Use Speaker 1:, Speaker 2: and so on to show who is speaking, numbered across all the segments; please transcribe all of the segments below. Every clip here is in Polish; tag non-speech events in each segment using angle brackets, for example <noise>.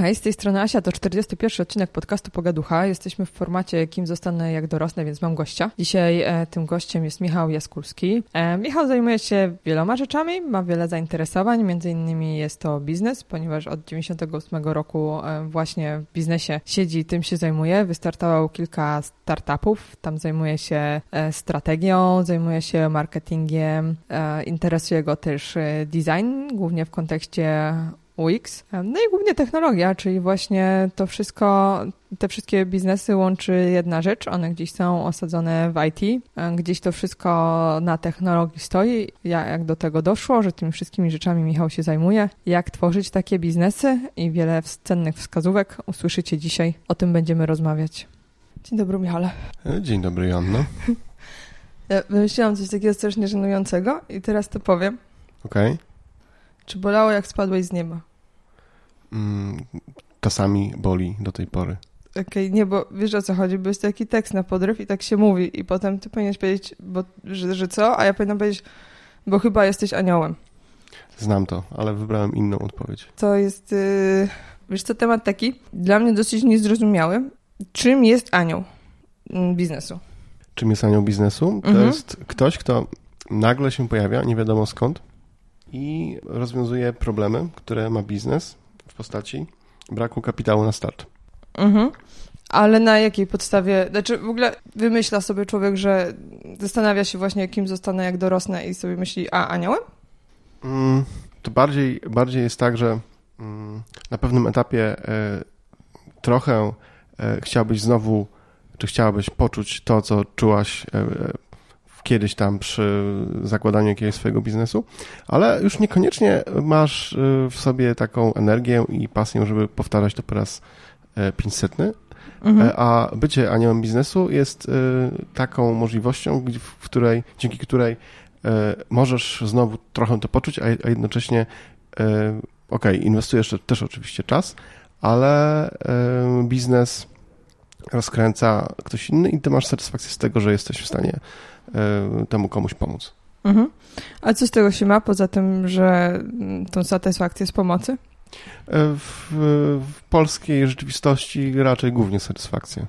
Speaker 1: Hej, z tej strony Asia, to 41 odcinek podcastu Pogaducha. Jesteśmy w formacie Kim zostanę jak dorosnę, więc mam gościa. Dzisiaj e, tym gościem jest Michał Jaskulski. E, Michał zajmuje się wieloma rzeczami, ma wiele zainteresowań, między innymi jest to biznes, ponieważ od 98 roku e, właśnie w biznesie siedzi i tym się zajmuje. Wystartował kilka startupów, tam zajmuje się e, strategią, zajmuje się marketingiem, e, interesuje go też e, design, głównie w kontekście UX. No i głównie technologia, czyli właśnie to wszystko, te wszystkie biznesy łączy jedna rzecz. One gdzieś są osadzone w IT, gdzieś to wszystko na technologii stoi. Jak do tego doszło, że tymi wszystkimi rzeczami Michał się zajmuje, jak tworzyć takie biznesy i wiele cennych wskazówek usłyszycie dzisiaj. O tym będziemy rozmawiać. Dzień dobry, Michale.
Speaker 2: Dzień dobry, Janno. <laughs>
Speaker 1: Ja wymyśliłam coś takiego strasznie żenującego i teraz to powiem.
Speaker 2: Okej. Okay.
Speaker 1: Czy bolało, jak spadłeś z nieba?
Speaker 2: Mm, czasami boli do tej pory.
Speaker 1: Okej, okay, nie, bo wiesz o co chodzi, bo jest taki tekst na podryw i tak się mówi i potem ty powinieneś powiedzieć, bo, że, że co, a ja powinnam powiedzieć, bo chyba jesteś aniołem.
Speaker 2: Znam to, ale wybrałem inną odpowiedź.
Speaker 1: To jest, yy, wiesz co, temat taki dla mnie dosyć niezrozumiały. Czym jest anioł mm, biznesu?
Speaker 2: Czym jest anioł biznesu? To mhm. jest ktoś, kto nagle się pojawia, nie wiadomo skąd, i rozwiązuje problemy, które ma biznes w postaci braku kapitału na start.
Speaker 1: Mhm. Ale na jakiej podstawie? Znaczy w ogóle wymyśla sobie człowiek, że zastanawia się właśnie, kim zostanę, jak dorosnę i sobie myśli, a aniołem?
Speaker 2: Mm, to bardziej, bardziej jest tak, że mm, na pewnym etapie y, trochę y, chciałbyś znowu, czy chciałabyś poczuć to, co czułaś y, kiedyś tam przy zakładaniu jakiegoś swojego biznesu, ale już niekoniecznie masz y, w sobie taką energię i pasję, żeby powtarzać to po raz 500. E, mhm. E, a bycie aniołem biznesu jest y, taką możliwością, w której, dzięki której e, możesz znowu trochę to poczuć, a jednocześnie ok, inwestujesz też oczywiście czas, ale biznes rozkręca ktoś inny i ty masz satysfakcję z tego, że jesteś w stanie temu komuś pomóc. Mhm.
Speaker 1: A co z tego się ma, poza tym, że tą satysfakcję z pomocy? E,
Speaker 2: w, w polskiej rzeczywistości raczej głównie satysfakcję.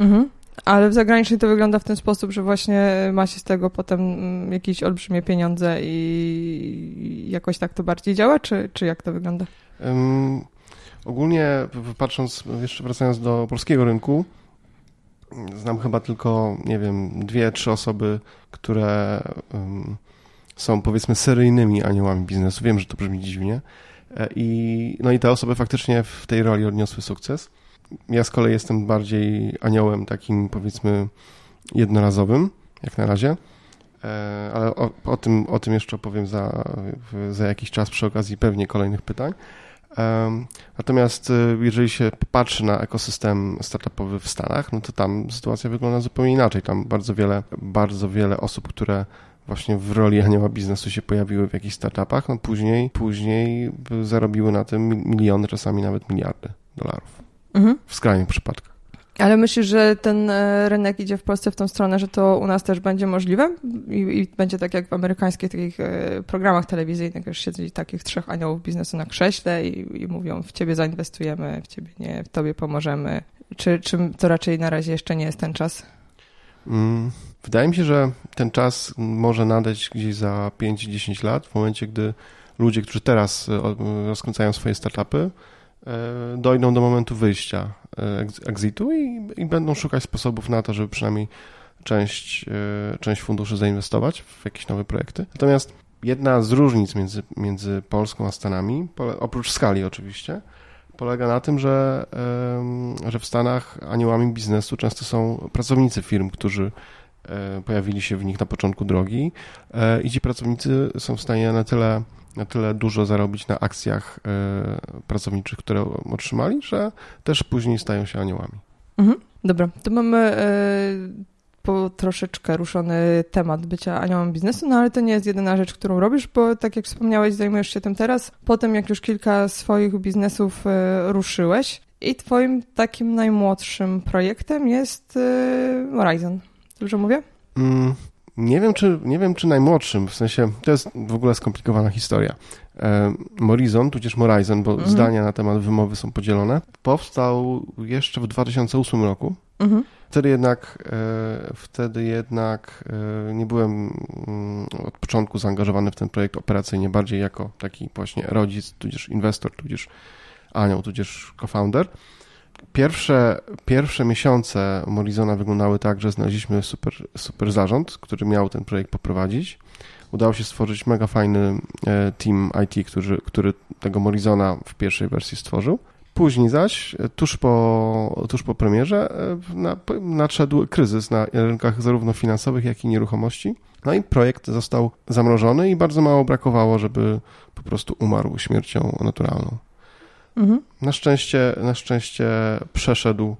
Speaker 1: Mhm. Ale w zagranicznej to wygląda w ten sposób, że właśnie ma się z tego potem mm, jakieś olbrzymie pieniądze i jakoś tak to bardziej działa, czy, czy jak to wygląda? Um,
Speaker 2: ogólnie patrząc, jeszcze wracając do polskiego rynku, Znam chyba tylko, nie wiem, dwie, trzy osoby, które są powiedzmy seryjnymi aniołami biznesu. Wiem, że to brzmi dziwnie. E, I, no i te osoby faktycznie w tej roli odniosły sukces. Ja z kolei jestem bardziej aniołem takim powiedzmy jednorazowym, jak na razie. E, ale o, o, tym, o tym jeszcze opowiem za, za jakiś czas przy okazji pewnie kolejnych pytań. Natomiast y, jeżeli się patrzy na ekosystem startupowy w Stanach, no to tam sytuacja wygląda zupełnie inaczej. Tam bardzo wiele, bardzo wiele osób, które właśnie w roli anioła biznesu się pojawiły w jakichś startupach, no później, później zarobiły na tym miliony, czasami nawet miliardy dolarów. Mhm. W skrajnych przypadkach.
Speaker 1: Ale myślisz, że ten e, rynek idzie w Polsce w tą stronę, że to u nas też będzie możliwe i, i będzie tak jak w amerykańskich takich e, programach telewizyjnych, już siedzi takich trzech aniołów biznesu na krześle i, i, mówią w ciebie zainwestujemy, w ciebie nie, w tobie pomożemy. Czy, czy to raczej na razie jeszcze nie jest ten czas?
Speaker 2: Mm, wydaje mi się, że ten czas może nadejść gdzieś za 5-10 lat, w momencie, gdy ludzie, którzy teraz e, rozkręcają swoje startupy, dojdą do momentu wyjścia exitu i, i będą szukać sposobów na to, żeby przynajmniej część, e, część funduszy zainwestować w jakieś nowe projekty. Natomiast jedna z różnic między, między Polską a Stanami, oprócz skali oczywiście, polega na tym, że, że w Stanach aniołami biznesu często są pracownicy firm, którzy pojawili się w nich na początku drogi i ci pracownicy są w stanie na tyle na tyle dużo zarobić na akcjach e, pracowniczych, które otrzymali, że też później stają się aniołami.
Speaker 1: Mhm. Dobra, to mamy e, po troszeczkę ruszony temat bycia aniołem biznesu, no ale to nie jest jedyna rzecz, którą robisz, bo tak jak wspomniałeś, zajmujesz się tym teraz. Potem, jak już kilka swoich biznesów e, ruszyłeś i twoim takim najmłodszym projektem jest Horizon. Dobrze mówię? Mm,
Speaker 2: nie wiem, czy, nie wiem, czy najmłodszym, w sensie to jest w ogóle skomplikowana historia. e, Morizon, tudzież Morizon, bo mhm. zdania na temat wymowy są podzielone, powstał jeszcze w 2008 roku. Mhm. Wtedy jednak, e, wtedy jednak e, nie byłem mm, od początku zaangażowany w ten projekt operacyjnie, bardziej jako taki właśnie rodzic, tudzież inwestor, tudzież anioł, tudzież co-founder. Pierwsze, pierwsze miesiące Morizona wyglądały tak, że znaleźliśmy super, super zarząd, który miał ten projekt poprowadzić. Udało się stworzyć mega fajny e, team IT, który, który tego Morizona w pierwszej wersji stworzył. Później zaś, tuż po, tuż po premierze, na, nadszedł kryzys na rynkach zarówno finansowych, jak i nieruchomości. No i projekt został zamrożony i bardzo mało brakowało, żeby po prostu umarł śmiercią naturalną. Mhm. Na, szczęście, na szczęście przeszedł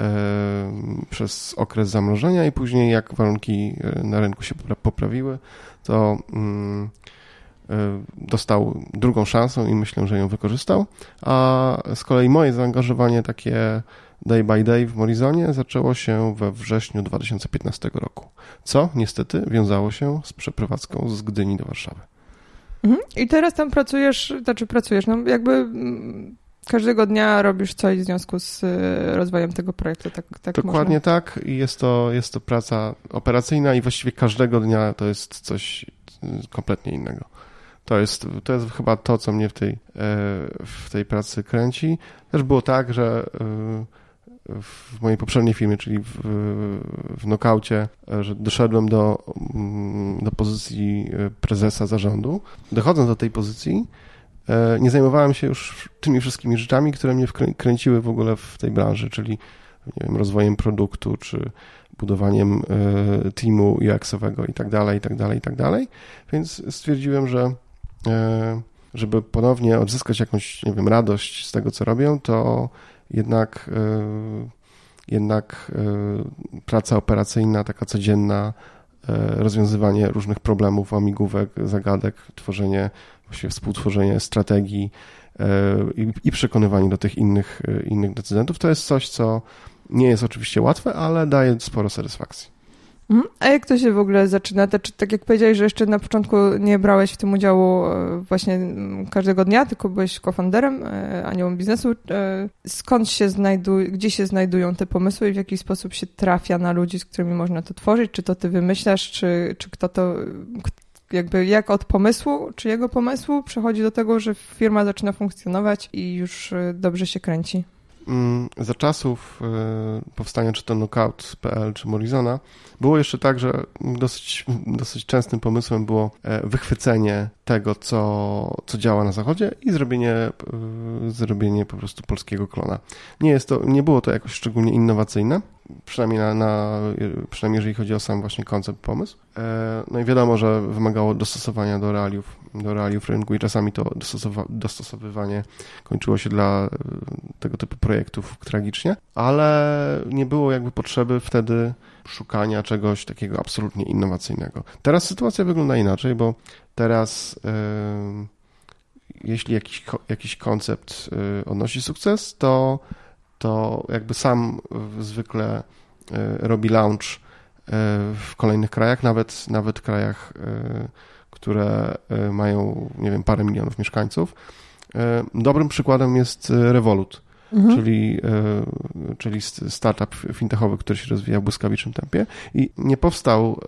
Speaker 2: e, przez okres zamrożenia i później jak warunki e, na rynku się poprawiły, to mm, e, dostał drugą szansę i myślę, że ją wykorzystał. A z kolei moje zaangażowanie takie day by day w Morizonie zaczęło się we wrześniu 2015 roku, co niestety wiązało się z przeprowadzką z Gdyni do Warszawy.
Speaker 1: Mhm. I teraz tam pracujesz, znaczy pracujesz, no jakby mm, każdego dnia robisz coś w związku z y, rozwojem tego projektu, tak, tak
Speaker 2: Dokładnie
Speaker 1: można?
Speaker 2: tak i jest to, jest to praca operacyjna i właściwie każdego dnia to jest coś y, kompletnie innego. To jest, to jest chyba to, co mnie w tej, e, w tej pracy kręci. Też było tak, że y, w mojej poprzedniej firmie, czyli w, w nokaucie, że doszedłem do, mm, do pozycji prezesa zarządu. Dochodząc do tej pozycji, E, nie zajmowałem się już tymi wszystkimi rzeczami, które mnie kręciły w ogóle w tej branży, czyli wiem, rozwojem produktu, czy budowaniem e, teamu UX-owego i tak dalej, i tak dalej, i tak dalej. Więc stwierdziłem, że e, żeby ponownie odzyskać jakąś, nie wiem, radość z tego, co robię, to jednak, jednak praca operacyjna, taka codzienna, rozwiązywanie różnych problemów, amigówek, zagadek, tworzenie właściwie współtworzenie strategii e, i, przekonywanie do tych innych, e, innych decydentów, to jest coś, co nie jest oczywiście łatwe, ale daje sporo satysfakcji.
Speaker 1: Mhm. A jak to się w ogóle zaczyna? To, czy, tak jak powiedziałeś, że jeszcze na początku nie brałeś w tym udziału e, właśnie każdego dnia, tylko byłeś cofounderem, aniołem biznesu. Skąd się znajdują, gdzie się znajdują te pomysły i w jaki sposób się trafia na ludzi, z którymi można to tworzyć? Czy to ty wymyślasz, czy, czy kto to, jakby jak od pomysłu, czy jego pomysłu przechodzi do tego, że firma zaczyna funkcjonować i już dobrze się kręci?
Speaker 2: Mm, za czasów y, powstania czy to Knockout.pl czy Morizona było jeszcze tak, że dosyć, dosyć częstym pomysłem było e, wychwycenie tego, co, co działa na zachodzie i zrobienie, y, zrobienie po prostu polskiego klona. Nie, jest to, nie było to jakoś szczególnie innowacyjne, przynajmniej, na, na, przynajmniej jeżeli chodzi o sam właśnie koncept, pomysł. E, no i wiadomo, że wymagało dostosowania do realiów, do realiów rynku i czasami to dostosowa dostosowywanie kończyło się dla e, tego typu projektów tragicznie, ale nie było jakby potrzeby wtedy szukania czegoś takiego absolutnie innowacyjnego. Teraz sytuacja wygląda inaczej, bo teraz jeśli jakiś, jakiś koncept yy, odnosi sukces, to to jakby sam zwykle e, robi launch e, w kolejnych krajach, nawet, nawet krajach, e, które mają, nie wiem, parę milionów mieszkańców. Dobrym przykładem jest Revolut, mhm. czyli, czyli startup fintechowy, który się rozwija w błyskawicznym tempie i nie powstał,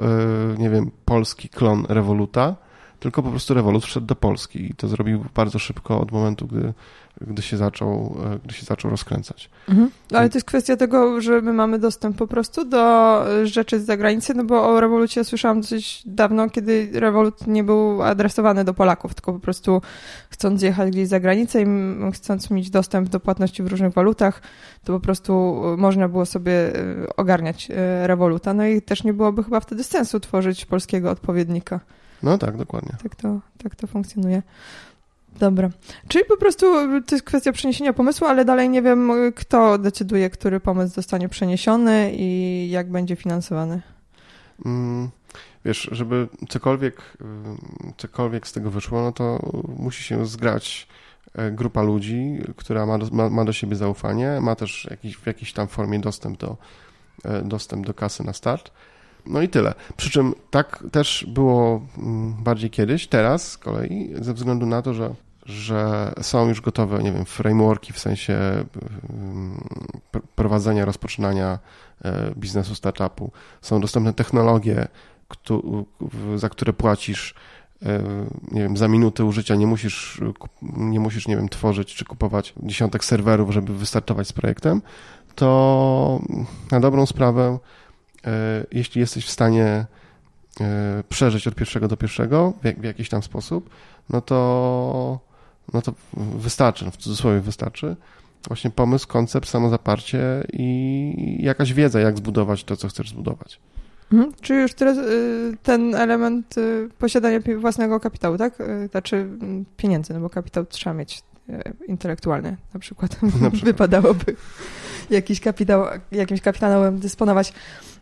Speaker 2: nie wiem, polski klon Revoluta, tylko po prostu Revolut wszedł do Polski i to zrobił bardzo szybko od momentu, gdy gdy się zaczął, e, gdy się zaczął rozkręcać.
Speaker 1: Mhm. Ale to jest kwestia tego, że my mamy dostęp po prostu do rzeczy z zagranicy, no bo o rewolucji ja słyszałam dosyć dawno, kiedy rewolut nie był adresowany do Polaków, tylko po prostu chcąc jechać gdzieś za granicę i chcąc mieć dostęp do płatności w różnych walutach, to po prostu można było sobie e, ogarniać e, rewoluta. No i też nie byłoby chyba wtedy sensu tworzyć polskiego odpowiednika.
Speaker 2: No tak, dokładnie.
Speaker 1: Tak to, tak to funkcjonuje. Dobra. Czyli po prostu to jest kwestia przeniesienia pomysłu, ale dalej nie wiem, kto decyduje, który pomysł zostanie przeniesiony i jak będzie finansowany.
Speaker 2: Mm, wiesz, żeby cokolwiek, cokolwiek z tego wyszło, no to musi się zgrać e, grupa ludzi, która ma do, ma, ma do siebie zaufanie, ma też jakiś, w jakiejś tam formie dostęp do, e, dostęp do kasy na start. No i tyle. Przy czym tak też było mm, bardziej kiedyś, teraz z kolei, ze względu na to, że że są już gotowe, nie wiem, frameworki w sensie mm, prowadzenia, rozpoczynania e, biznesu startupu. Są dostępne technologie, za które płacisz e, nie wiem, za minutę użycia nie musisz, nie musisz, nie wiem, tworzyć czy kupować dziesiątek serwerów, żeby wystartować z projektem, to na dobrą sprawę, jeśli jesteś w stanie przeżyć od pierwszego do pierwszego w, jakiś tam sposób, no to no to wystarczy, no w cudzysłowie wystarczy. Właśnie pomysł, koncept, samozaparcie i jakaś wiedza, jak zbudować to, co chcesz zbudować.
Speaker 1: Mhm. Czy już teraz y, ten element posiadania własnego kapitału, tak? Znaczy mm, pieniędzy, no bo kapitał trzeba mieć intelektualny na przykład. <laughs> Na przykład. <laughs> Wypadałoby jakiś kapitał, jakimś kapitałem dysponować.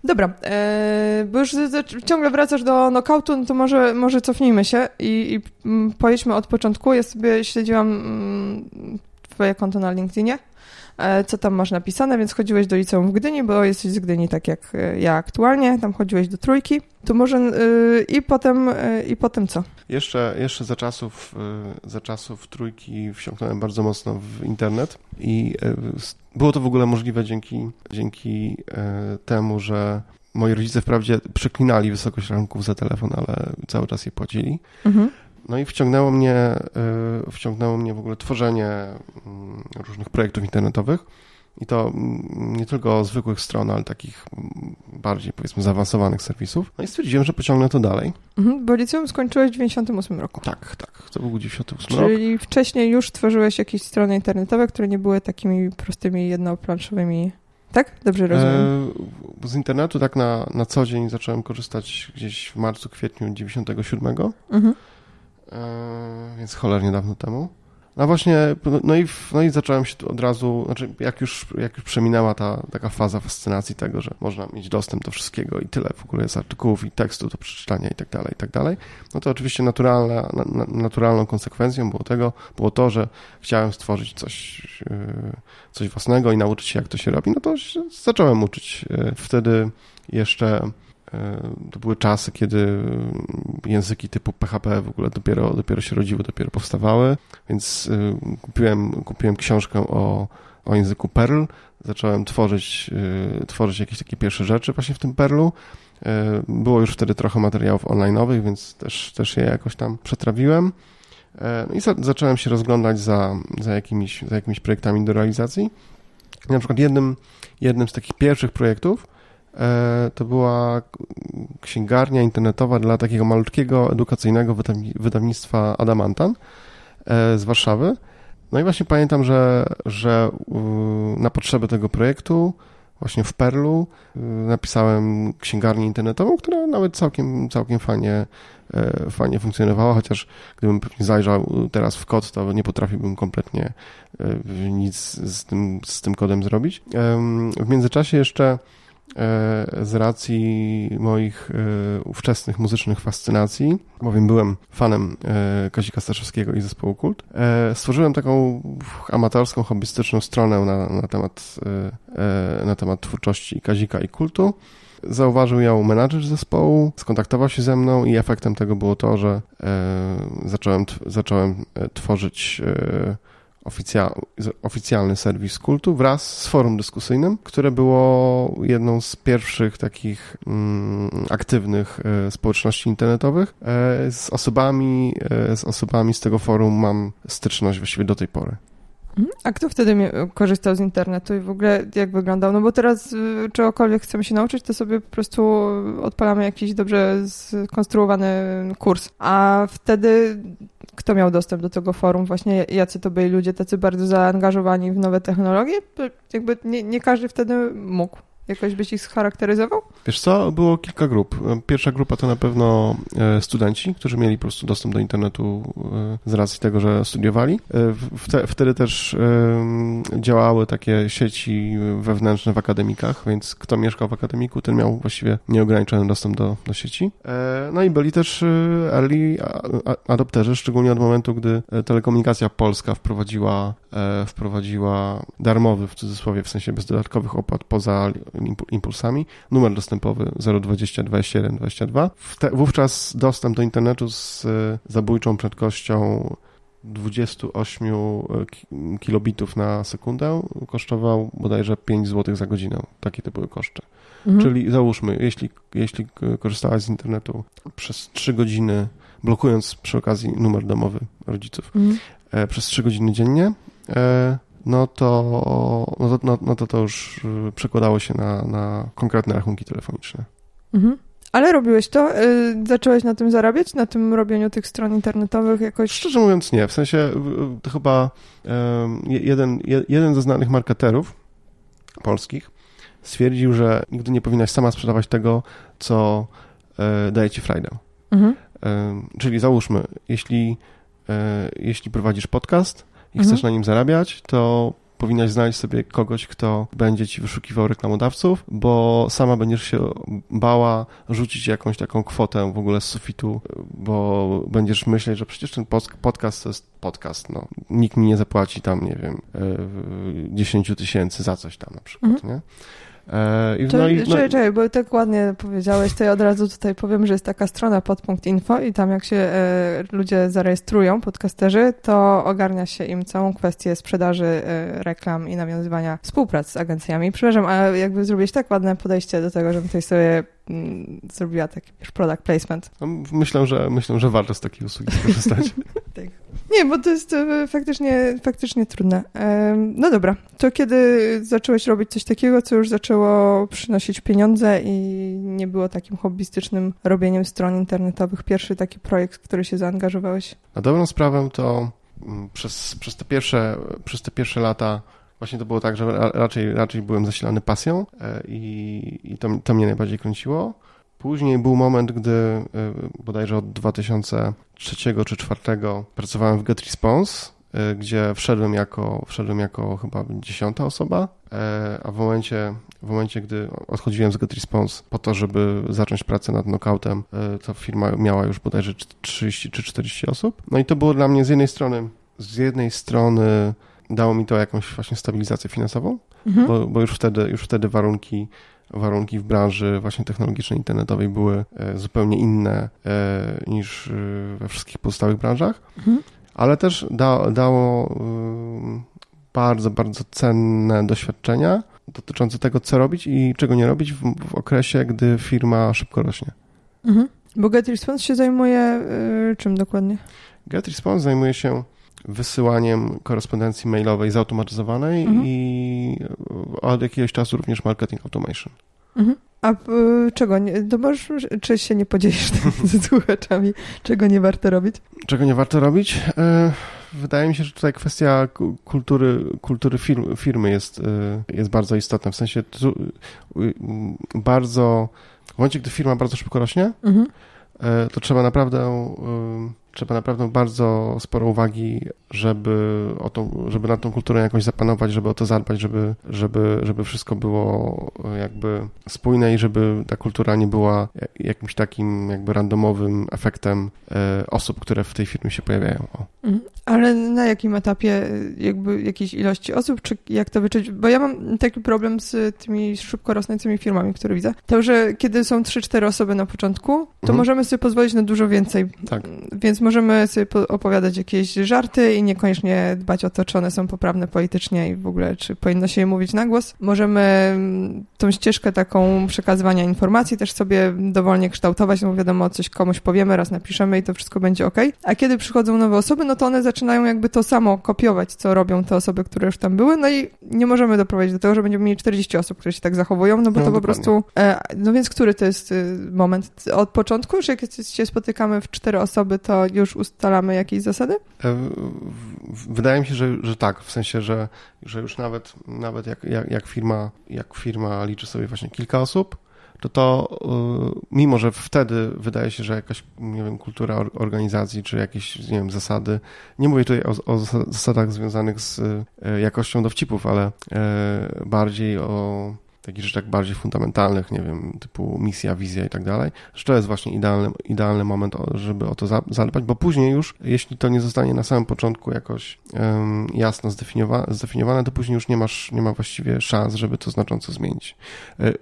Speaker 1: Dobra, e, bo już ciągle wracasz do knockoutu, no to może, może cofnijmy się i, i mm, pojedźmy od początku. Ja sobie śledziłam mm, twoje konto na LinkedInie, e, co tam masz napisane, więc chodziłeś do liceum w Gdyni, bo jesteś z Gdyni tak jak e, ja aktualnie, tam chodziłeś do trójki. To może i potem, i potem co?
Speaker 2: Jeszcze, jeszcze za czasów, za czasów trójki wsiąknąłem bardzo mocno w internet i było to w ogóle możliwe dzięki, dzięki e, temu, że moi rodzice wprawdzie przeklinali wysokość rachunków za telefon, ale cały czas je płacili. Mhm. No i wciągnęło mnie, e, wciągnęło mnie w ogóle tworzenie mm, różnych projektów internetowych. I to nie tylko zwykłych stron, ale takich bardziej, powiedzmy, zaawansowanych serwisów. No i stwierdziłem, że pociągnę to dalej.
Speaker 1: Mhm, bo liceum skończyłeś w 98 roku.
Speaker 2: Tak, tak. To był 98
Speaker 1: Czyli
Speaker 2: rok.
Speaker 1: Czyli wcześniej już tworzyłeś jakieś strony internetowe, które nie były takimi prostymi, jednoplanszowymi tak? Dobrze rozumiem.
Speaker 2: E, z internetu tak na, na co dzień zacząłem korzystać gdzieś w marcu, kwietniu 97. Mhm. E, więc cholernie dawno temu. No właśnie, no i, no i zacząłem się od razu, znaczy jak już, jak już przeminęła ta taka faza fascynacji tego, że można mieć dostęp do wszystkiego i tyle w ogóle jest artykułów i tekstu do przeczytania i tak dalej, i tak dalej, no to oczywiście naturalna, na, naturalną konsekwencją było tego, było to, że chciałem stworzyć coś, yy, coś własnego i nauczyć się jak to się robi, no to zacząłem uczyć. Yy, wtedy jeszcze to były czasy, kiedy języki typu PHP w ogóle dopiero, dopiero się rodziły, dopiero powstawały, więc y, kupiłem, kupiłem książkę o, o języku Perl, zacząłem tworzyć, y, tworzyć jakieś takie pierwsze rzeczy właśnie w tym Perlu. Y, było już wtedy trochę materiałów online'owych, więc też, też je jakoś tam przetrawiłem. No i za, zacząłem się rozglądać za, za, jakimiś, za jakimiś projektami do realizacji. Na przykład jednym, jednym z takich pierwszych projektów E, to była księgarnia internetowa dla takiego malutkiego, edukacyjnego wydawnictwa Adamantan e, z Warszawy. No i właśnie pamiętam, że, że na potrzeby tego projektu właśnie w Perlu napisałem księgarnię internetową, która nawet całkiem, całkiem fajnie, e, fajnie funkcjonowała, chociaż gdybym pewnie zajrzał teraz w kod, to nie potrafiłbym kompletnie nic z tym, z tym kodem zrobić. W międzyczasie jeszcze E, z racji moich e, ówczesnych muzycznych fascynacji, bowiem byłem fanem e, Kazika Staszewskiego i zespołu Kult, stworzyłem taką amatorską, hobbystyczną stronę na, na, temat, na temat twórczości Kazika i Kultu. Zauważył ją menadżer zespołu, skontaktował się ze mną i efektem tego było to, że zacząłem, zacząłem tworzyć oficjalny serwis kultu wraz z forum dyskusyjnym, które było jedną z pierwszych takich mm, aktywnych e, społeczności internetowych. E, z osobami, e, z osobami z tego forum mam styczność właściwie do tej pory.
Speaker 1: A kto wtedy korzystał z internetu i w ogóle jak wyglądał? No bo teraz y, czegokolwiek chcemy się nauczyć, to sobie po prostu odpalamy jakiś dobrze skonstruowany kurs. A wtedy kto miał dostęp do tego forum? Właśnie jacy to byli ludzie tacy bardzo zaangażowani w nowe technologie? Jakby nie, nie każdy wtedy mógł. Jakoś byś ich scharakteryzował?
Speaker 2: Wiesz co, było kilka grup. Pierwsza grupa to na pewno e, studenci, którzy mieli po prostu dostęp do internetu e, z racji tego, że studiowali. E, wtedy też działały takie sieci wewnętrzne w akademikach, więc kto mieszkał w akademiku, ten miał właściwie nieograniczony dostęp do, do sieci. No i byli też early adopterzy, szczególnie od momentu, gdy telekomunikacja polska wprowadziła, wprowadziła darmowy, w cudzysłowie, w sensie bez dodatkowych opłat poza impulsami. Numer dostępowy 020 21 22. Wówczas dostęp do internetu z zabójczą prędkością 28 e, kilobitów na sekundę kosztował bodajże 5 zł za godzinę. Takie to były koszty. Mhm. Czyli załóżmy, jeśli, jeśli korzystałaś z internetu przez 3 godziny, blokując przy okazji numer domowy rodziców, mhm. e, przez 3 godziny dziennie, e, no to, no to, no, no to, to już przekładało się na, na konkretne rachunki telefoniczne.
Speaker 1: Mhm. Ale robiłeś to? Yy, zacząłeś na tym zarabiać? Na tym robieniu tych stron internetowych jakoś?
Speaker 2: Szczerze mówiąc nie. W sensie to chyba yy, jeden, jeden ze znanych marketerów polskich stwierdził, że nigdy nie powinnaś sama sprzedawać tego, co yy, daje ci frajdę. Mhm. Czyli załóżmy, jeśli, jeśli prowadzisz podcast i chcesz mhm. na nim zarabiać, to powinnaś znaleźć sobie kogoś, kto będzie ci wyszukiwał reklamodawców, bo sama będziesz się bała rzucić jakąś taką kwotę w ogóle z sufitu, bo będziesz myśleć, że przecież ten podcast to jest podcast, no. Nikt mi nie zapłaci tam, nie wiem, 10 e, tysięcy za coś tam na przykład, mhm. nie?
Speaker 1: E, I, no i, no... Czekaj, czekaj, bo tak ładnie powiedziałeś, to ja od razu tutaj powiem, że jest taka strona pod.info i tam jak się e, ludzie zarejestrują, podcasterzy, to ogarnia się im całą kwestię sprzedaży e, reklam i nawiązywania współpracy z agencjami. Przepraszam, a jakby zrobiłeś tak ładne podejście do tego, żebym tutaj sobie mm, zrobiła taki wiesz, product placement.
Speaker 2: No, myślę, że, myślę, że warto z takiej usługi skorzystać. <laughs> tak.
Speaker 1: Nie, bo to jest faktycznie, faktycznie trudne. No dobra, to kiedy zacząłeś robić coś takiego, co już zaczęło przynosić pieniądze i nie było takim hobbystycznym robieniem stron internetowych, pierwszy taki projekt, w który się zaangażowałeś?
Speaker 2: Na dobrą sprawę to mm, przez, przez, te, pierwsze, przez te pierwsze lata Właśnie to było tak, że raczej, raczej byłem zasilany pasją e, i, i to, to mnie najbardziej kręciło. Później był moment, gdy y, bodajże od 2003 czy 2004 pracowałem w Get Response, y, gdzie wszedłem jako, wszedłem jako chyba dziesiąta osoba, e, a w momencie, w momencie, gdy odchodziłem z Get Response po to, żeby zacząć pracę nad knockoutem, y, to firma miała już bodajże 30 czy 40 osób. No i to było dla mnie z jednej strony, z jednej strony dało mi to jakąś właśnie stabilizację finansową, mhm. bo, bo już wtedy, już wtedy warunki warunki w branży właśnie technologicznej, internetowej były e, zupełnie inne e, niż e, we wszystkich pozostałych branżach, mhm. Ale też da, dało bardzo, bardzo cenne doświadczenia dotyczące tego, co robić i czego nie robić w, w okresie, gdy firma szybko rośnie.
Speaker 1: Mhm. Bo Get Response się zajmuje czym dokładnie?
Speaker 2: Get Response zajmuje się wysyłaniem korespondencji mailowej zautomatyzowanej mhm. i od jakiegoś czasu również marketing automation.
Speaker 1: Mhm. A y, czego nie, to możesz, czy się nie podzielisz <laughs> z słuchaczami, czego nie warto robić?
Speaker 2: Czego nie warto robić? E, wydaje mi się, że tutaj kwestia kultury, kultury firmy, firmy jest, e, jest bardzo istotna. W sensie bardzo, w momencie, gdy firma bardzo szybko rośnie, mhm. E, to trzeba naprawdę trzeba naprawdę bardzo sporo uwagi, żeby, o tą, żeby na tą kulturę jakoś zapanować, żeby o to zadbać, żeby, żeby, żeby wszystko było jakby spójne i żeby ta kultura nie była jakimś takim jakby randomowym efektem e, osób, które w tej firmie się pojawiają. O.
Speaker 1: Mhm. Ale na jakim etapie jakby jakiejś ilości osób, czy jak to wyczuć? Bo ja mam taki problem z tymi szybko rosnącymi firmami, które widzę. To, że kiedy są 3-4 osoby na początku, to mhm. możemy sobie pozwolić na dużo więcej. Tak. Więc możemy sobie opowiadać jakieś żarty i niekoniecznie dbać o to, czy one są poprawne politycznie i w ogóle, czy powinno się je mówić na głos. Możemy mm, tą ścieżkę taką przekazywania informacji też sobie dowolnie kształtować, no bo wiadomo, coś komuś powiemy, raz napiszemy i to wszystko będzie ok. A kiedy przychodzą nowe osoby, no to one zaczynają jakby to samo kopiować, co robią te osoby, które już tam były, no i nie możemy doprowadzić do tego, że będziemy mieli 40 osób, które się tak zachowują, no bo no, to dokładnie. po prostu... E, no więc który to jest y, moment? Od początku, że jak się spotykamy w cztery osoby, to już ustalamy jakieś zasady? E,
Speaker 2: wydaje mi się, że, że tak, w sensie, że, że już nawet, nawet jak, jak, jak, firma, jak firma liczy sobie właśnie kilka osób, to to, e, mimo że wtedy wydaje się, że jakaś, nie wiem, kultura organizacji, czy jakieś, nie wiem, zasady, nie mówię tutaj o, o zasadach związanych z e, jakością dowcipów, ale bardziej o takich rzeczach bardziej fundamentalnych, nie wiem, typu misja, wizja i tak dalej, że to jest właśnie idealny, idealny moment, żeby o to zadbać, bo później już, jeśli to nie zostanie na samym początku jakoś um, jasno zdefiniowane, zdefiniowane, to później już nie masz, nie ma właściwie szans, żeby to znacząco zmienić. E,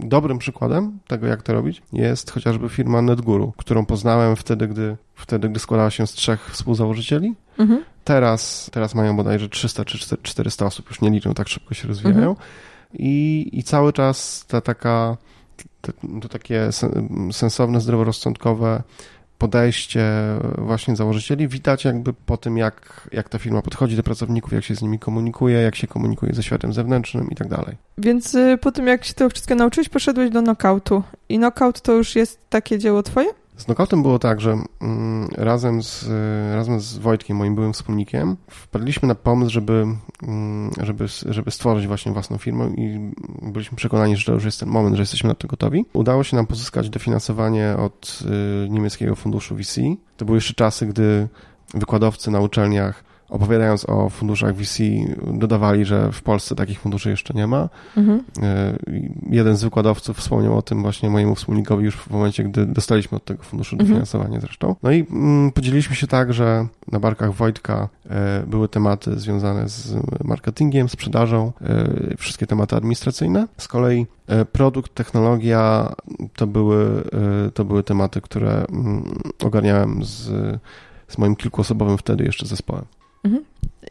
Speaker 2: dobrym przykładem tego, jak to robić, jest chociażby firma NetGuru, którą poznałem wtedy, gdy, wtedy, gdy składała się z trzech współzałożycieli. Mhm. Teraz, teraz mają bodajże 300 czy 400 osób, już nie liczą, tak szybko się rozwijają. Mhm. I, I cały czas ta taka, to, to takie sensowne, zdroworozsądkowe podejście właśnie założycieli widać jakby po tym, jak, jak ta firma podchodzi do pracowników, jak się z nimi komunikuje, jak się komunikuje ze światem zewnętrznym i tak dalej.
Speaker 1: Więc y, po tym, jak się tego wszystkiego nauczyłeś, poszedłeś do knockoutu. I knockout to już jest takie dzieło twoje?
Speaker 2: Z było tak, że mm, razem, z, razem z Wojtkiem, moim byłym wspólnikiem, wpadliśmy na pomysł, żeby, mm, żeby, żeby stworzyć właśnie własną firmę i byliśmy przekonani, że to już jest ten moment, że jesteśmy na to gotowi. Udało się nam pozyskać dofinansowanie od y, niemieckiego funduszu VC. To były jeszcze czasy, gdy wykładowcy na uczelniach opowiadając o funduszach VC, dodawali, że w Polsce takich funduszy jeszcze nie ma. Mhm. E, jeden z wykładowców wspomniał o tym właśnie mojemu wspólnikowi już w momencie, gdy dostaliśmy od tego funduszu mhm. dofinansowanie zresztą. No i mm, podzieliliśmy się tak, że na barkach Wojtka e, były tematy związane z marketingiem, sprzedażą, e, wszystkie tematy administracyjne. Z kolei produkt, technologia to były, to były tematy, które mm, ogarniałem z, z moim kilkuosobowym wtedy jeszcze zespołem. Mhm.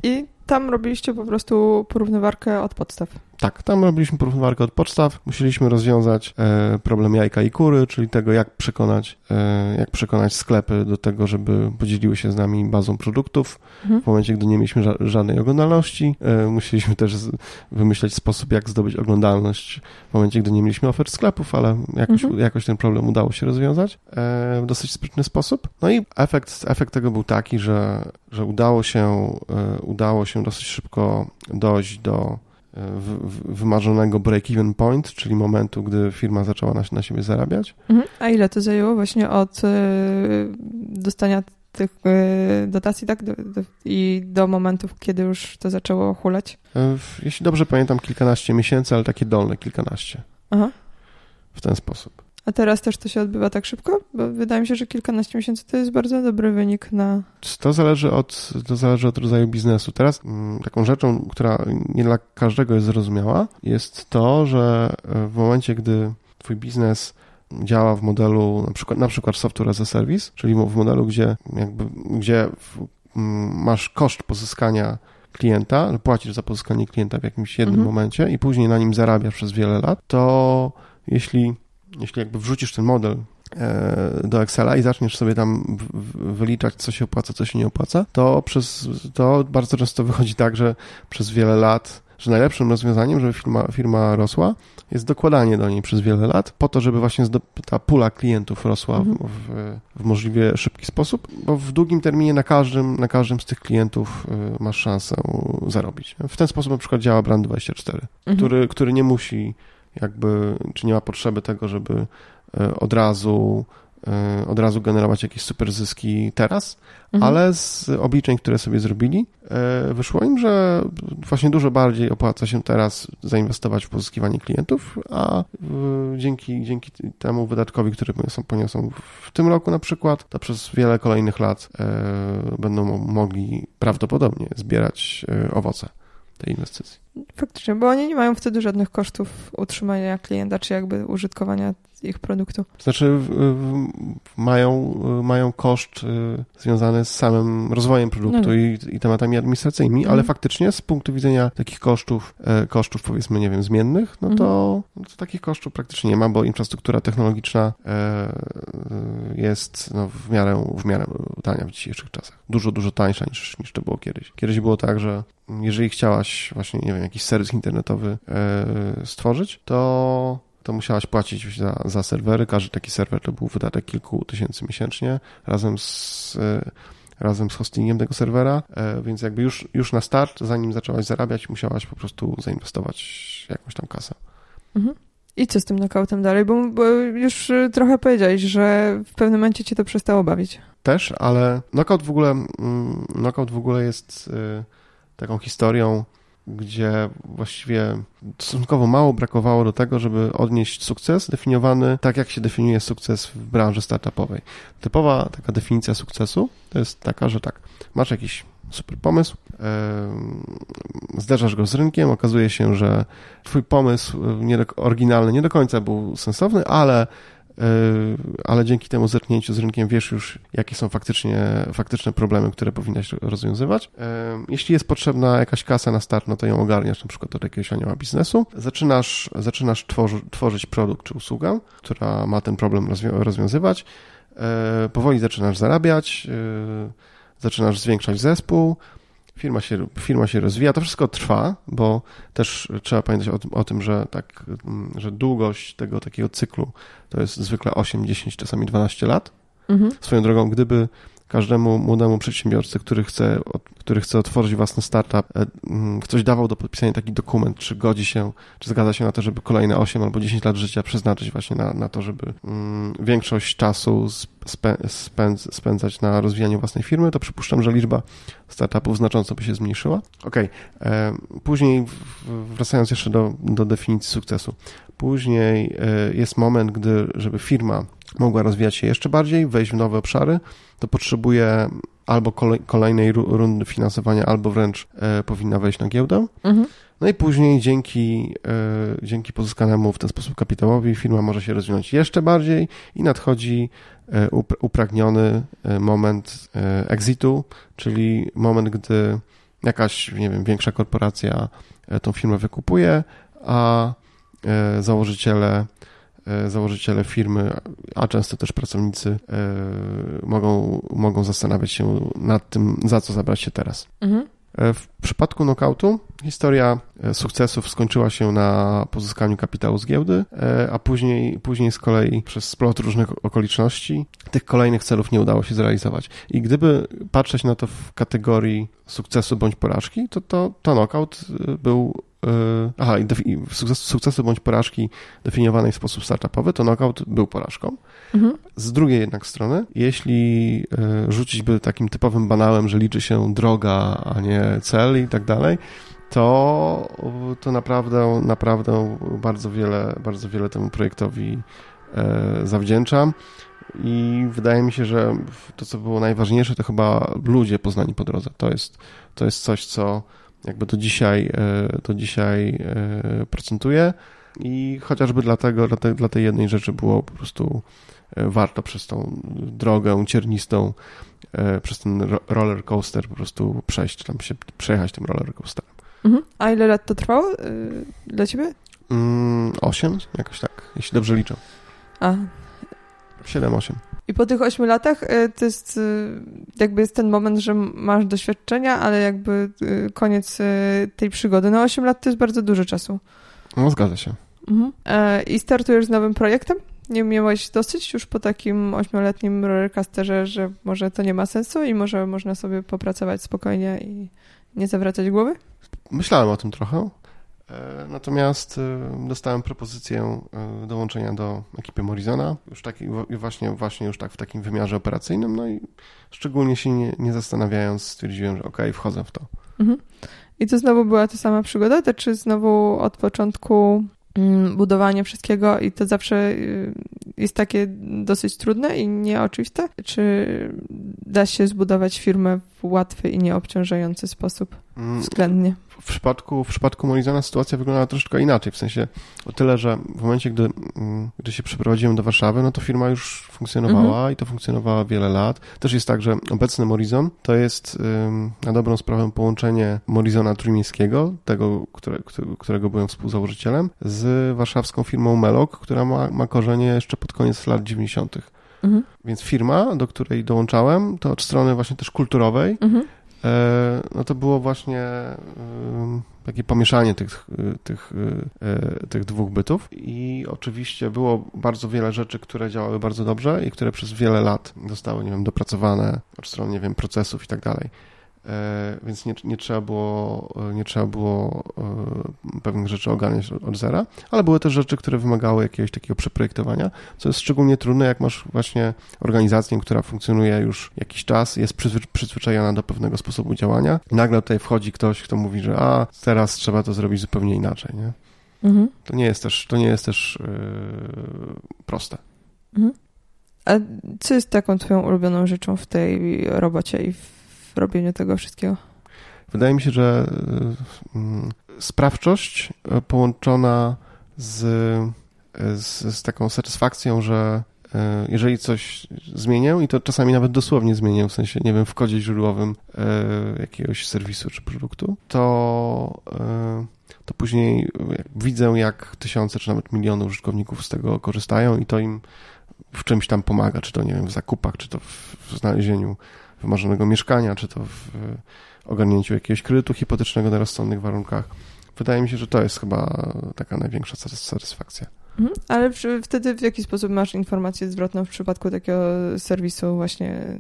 Speaker 1: I tam robiliście po prostu porównywarkę od podstaw.
Speaker 2: Tak, tam robiliśmy porównywarkę od podstaw. Musieliśmy rozwiązać e, problem jajka i kury, czyli tego, jak przekonać, e, jak przekonać sklepy do tego, żeby podzieliły się z nami bazą produktów. Mhm. W momencie, gdy nie mieliśmy ża żadnej oglądalności, e, musieliśmy też wymyśleć sposób, jak zdobyć oglądalność w momencie, gdy nie mieliśmy ofert sklepów, ale jakoś, mhm. jakoś ten problem udało się rozwiązać e, w dosyć sprytny sposób. No i efekt, efekt tego był taki, że, że udało się, e, udało się dosyć szybko dojść do wymarzonego break-even point, czyli momentu, gdy firma zaczęła na, na siebie zarabiać.
Speaker 1: Mhm. A ile to zajęło właśnie od y, dostania tych y, dotacji, tak? Do, do, I do momentów, kiedy już to zaczęło hulać?
Speaker 2: E, jeśli dobrze pamiętam, kilkanaście miesięcy, ale takie dolne kilkanaście. Aha. W ten sposób.
Speaker 1: A teraz też to się odbywa tak szybko? Bo wydaje mi się, że kilkanaście miesięcy to jest bardzo dobry wynik na.
Speaker 2: To zależy od, to zależy od rodzaju biznesu. Teraz mm, taką rzeczą, która nie dla każdego jest zrozumiała, jest to, że e, w momencie, gdy twój biznes działa w modelu na przykład, na przykład software as a service, czyli w modelu, gdzie jakby, gdzie mm, masz koszt pozyskania klienta, płacisz za pozyskanie klienta w jakimś jednym mhm. momencie i później na nim zarabiasz przez wiele lat, to jeśli jeśli jakby wrzucisz ten model e, do Excela i zaczniesz sobie tam wyliczać, co się opłaca, co się nie opłaca, to przez to bardzo często wychodzi tak, że przez wiele lat, że najlepszym rozwiązaniem, żeby firma, firma rosła, jest dokładanie do niej przez wiele lat, po to, żeby właśnie ta pula klientów rosła mhm. w, w, w, możliwie szybki sposób, bo w długim terminie na każdym, na każdym z tych klientów e, masz szansę zarobić. W ten sposób na przykład działa Brand24, mhm. który, który nie musi jakby, czy nie ma potrzeby tego, żeby e, od razu e, od razu generować jakieś super zyski teraz, mhm. ale z obliczeń, które sobie zrobili, e, wyszło im, że właśnie dużo bardziej opłaca się teraz zainwestować w pozyskiwanie klientów, a dzięki, dzięki temu wydatkowi, który poniosą w tym roku na przykład, to przez wiele kolejnych lat będą mogli prawdopodobnie zbierać owoce tej inwestycji.
Speaker 1: Faktycznie, bo oni nie mają wtedy żadnych kosztów utrzymania klienta, czy jakby użytkowania ich produktu.
Speaker 2: Znaczy w, w, mają, mają koszt y, związany z samym rozwojem produktu no. i, i, tematami administracyjnymi, ale mhm. faktycznie z punktu widzenia takich kosztów, e, kosztów powiedzmy, nie wiem, zmiennych, no to, mhm. no to takich kosztów praktycznie nie ma, bo infrastruktura technologiczna e, e, jest no, w, miarę, w miarę tania w dzisiejszych czasach. Dużo, dużo tańsza niż, niż to było kiedyś. Kiedyś było tak, że jeżeli chciałaś właśnie, nie wiem, jakiś serwis internetowy stworzyć, to to musiałaś płacić za, za serwery. Każdy taki serwer to był wydatek kilku tysięcy miesięcznie razem z e, razem z hostingiem tego serwera, e, więc jakby już, już na start, zanim zaczęłaś zarabiać, musiałaś po prostu zainwestować jakąś tam kasę. Mhm.
Speaker 1: I co z tym knockoutem dalej? Bo, bo, już e, trochę powiedziałeś, że w pewnym momencie cię to przestało bawić.
Speaker 2: Też, ale knockout w ogóle, mm, knockout w ogóle jest taką historią gdzie właściwie stosunkowo mało brakowało do tego, żeby odnieść sukces definiowany tak, jak się definiuje sukces w branży startupowej. Typowa taka definicja sukcesu to jest taka, że tak, masz jakiś super pomysł, zderzasz go z rynkiem, okazuje się, że twój pomysł nie do, oryginalny nie do końca był sensowny, ale ale dzięki temu zerknięciu z rynkiem wiesz już, jakie są faktycznie, faktyczne problemy, które powinnaś rozwiązywać. Jeśli jest potrzebna jakaś kasa na start, no to ją ogarniasz na przykład od jakiegoś anioła biznesu. Zaczynasz, zaczynasz tworzy, tworzyć produkt czy usługę, która ma ten problem rozwiązywać. Powoli zaczynasz zarabiać, zaczynasz zwiększać zespół, firma się, firma się rozwija, to wszystko trwa, bo też trzeba pamiętać o, o, tym, że tak, że długość tego takiego cyklu to jest zwykle 8, 10, czasami 12 lat. Mhm. Swoją drogą, gdyby każdemu młodemu przedsiębiorcy, który chce, który chce otworzyć własny startup, e, mm, ktoś dawał do podpisania taki dokument, czy godzi się, czy zgadza się na to, żeby kolejne 8 albo 10 lat życia przeznaczyć właśnie na, na to, żeby mm, większość czasu spędzać na rozwijaniu własnej firmy, to przypuszczam, że liczba startupów znacząco by się zmniejszyła. Okej, okay. E, później wracając jeszcze do, do definicji sukcesu. Później e, jest moment, gdy, żeby firma mogła rozwijać się jeszcze bardziej, wejść w nowe obszary, to potrzebuje albo kolejnej rundy finansowania, albo wręcz e, powinna wejść na giełdę. Mhm. No i później dzięki, e, dzięki pozyskanemu w ten sposób kapitałowi firma może się rozwinąć jeszcze bardziej i nadchodzi e, upragniony moment exitu, czyli moment, gdy jakaś, nie wiem, większa korporacja tą firmę wykupuje, a założyciele założyciele firmy, a często też pracownicy e, mogą, mogą zastanawiać się nad tym, za co zabrać się teraz. Mhm. E, w przypadku knockoutu historia sukcesów skończyła się na pozyskaniu kapitału z giełdy, a później, później z kolei przez splot różnych okoliczności tych kolejnych celów nie udało się zrealizować. I gdyby patrzeć na to w kategorii sukcesu bądź porażki, to, to, to knockout był E, aha, i sukcesu bądź porażki definiowanej w sposób startupowy, to knockout był porażką. Mhm. Z drugiej jednak strony, jeśli e, rzucić by takim typowym banałem, że liczy się droga, a nie cel i tak dalej, to, to naprawdę, naprawdę bardzo wiele, bardzo wiele temu projektowi e, zawdzięczam. I wydaje mi się, że to, co było najważniejsze, to chyba ludzie poznani po drodze. To jest, to jest coś, co jakby do dzisiaj, do dzisiaj e, procentuje i chociażby dlatego, dla, te, dla tej jednej rzeczy było po prostu e, warto przez tą drogę ciernistą, e, przez ten roller coaster po prostu przejść, tam się przejechać tym roller coasterem.
Speaker 1: Mhm. A ile lat to trwało dla ciebie?
Speaker 2: Mm, osiem, jakoś tak, jeśli dobrze liczę. A. Siedem, osiem.
Speaker 1: I po tych ośmiu latach to jest jakby jest ten moment, że masz doświadczenia, ale jakby koniec tej przygody. No osiem lat to jest bardzo dużo czasu.
Speaker 2: No zgadza się.
Speaker 1: Mhm. E, I startujesz z nowym projektem? Nie miałeś dosyć już po takim ośmioletnim rollercoasterze, że może to nie ma sensu i może można sobie popracować spokojnie i nie zawracać głowy?
Speaker 2: Myślałem o tym trochę. E, natomiast e, dostałem propozycję e, dołączenia do ekipy Morizona, już taki, właśnie, właśnie już tak w takim wymiarze operacyjnym, no i szczególnie się nie, nie zastanawiając stwierdziłem, że okej, okay, wchodzę w to. Mhm.
Speaker 1: I to znowu była ta sama przygoda, to czy znowu od początku budowanie wszystkiego i to zawsze y, jest takie dosyć trudne i nieoczywiste? Czy da się zbudować firmę w łatwy i nieobciążający sposób mm, względnie?
Speaker 2: W przypadku, w przypadku Morizona sytuacja wygląda troszeczkę inaczej, w sensie o tyle, że w momencie, gdy, mm, gdy się przeprowadziłem do Warszawy, no to firma już funkcjonowała mhm. i to funkcjonowała wiele lat. Też jest tak, że obecny Morizon to jest na dobrą sprawę połączenie Morizona Trójmiejskiego, tego, które, którego byłem współzałożycielem, z warszawską firmą Melok, która ma, ma korzenie jeszcze pod koniec lat 90. Mhm. Więc firma, do której dołączałem, to od strony właśnie też kulturowej, mhm no to było właśnie takie pomieszanie tych, tych, e, tych dwóch bytów i oczywiście było bardzo wiele rzeczy, które działały bardzo dobrze i które przez wiele lat zostały, nie wiem, dopracowane od strony, nie wiem, procesów i tak dalej. E, więc nie, nie, trzeba było, nie trzeba było e, pewnych rzeczy ogarniać od zera, ale były też rzeczy, które wymagały jakiegoś takiego przeprojektowania, co jest szczególnie trudne, jak masz właśnie organizację, która funkcjonuje już jakiś czas, jest przyzwyczajona do pewnego sposobu działania. Nagle tutaj wchodzi ktoś, kto mówi, że a, teraz trzeba to zrobić zupełnie inaczej, nie? Mhm. To nie jest też, to nie jest też yy, proste. Mhm.
Speaker 1: A co jest taką twoją ulubioną rzeczą w tej robocie i w robieniu tego wszystkiego?
Speaker 2: Wydaje mi się, że y, sprawczość y, połączona z, y, z, z taką satysfakcją, że jeżeli coś zmienię, i to czasami nawet dosłownie zmienię, w sensie, nie wiem, w kodzie źródłowym jakiegoś serwisu czy produktu, to, to później widzę, jak tysiące czy nawet miliony użytkowników z tego korzystają i to im w czymś tam pomaga, czy to, nie wiem, w zakupach, czy to w, w znalezieniu wymarzonego mieszkania, czy to w ogarnięciu jakiegoś kredytu hipotecznego na rozsądnych warunkach. Wydaje mi się, że to jest chyba taka największa satysfakcja.
Speaker 1: Mhm, ale wtedy w jaki sposób masz informację zwrotną w przypadku takiego serwisu właśnie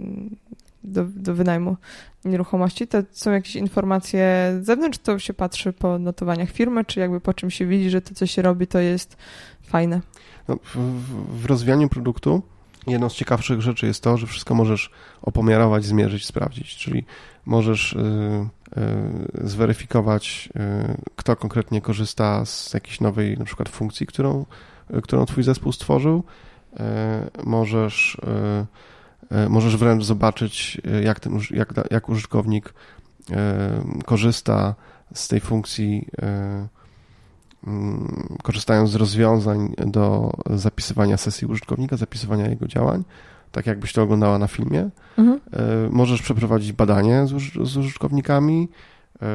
Speaker 1: do, do wynajmu nieruchomości? To są jakieś informacje z zewnątrz, to się patrzy po notowaniach firmy, czy jakby po czym się widzi, że to, co się robi, to jest fajne?
Speaker 2: No, w, w rozwijaniu produktu jedną z ciekawszych rzeczy jest to, że wszystko możesz opomiarować, zmierzyć, sprawdzić, czyli możesz y, y, zweryfikować, y, kto konkretnie korzysta z jakiejś nowej na przykład funkcji, którą, którą twój zespół stworzył. Możesz, możesz wręcz zobaczyć, jak, ten, jak, jak użytkownik korzysta z tej funkcji korzystając z rozwiązań do zapisywania sesji użytkownika, zapisywania jego działań, tak jakbyś to oglądała na filmie. Mhm. E, możesz przeprowadzić badanie z, z użytkownikami, e,